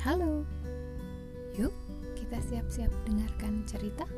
Halo, yuk kita siap-siap dengarkan cerita.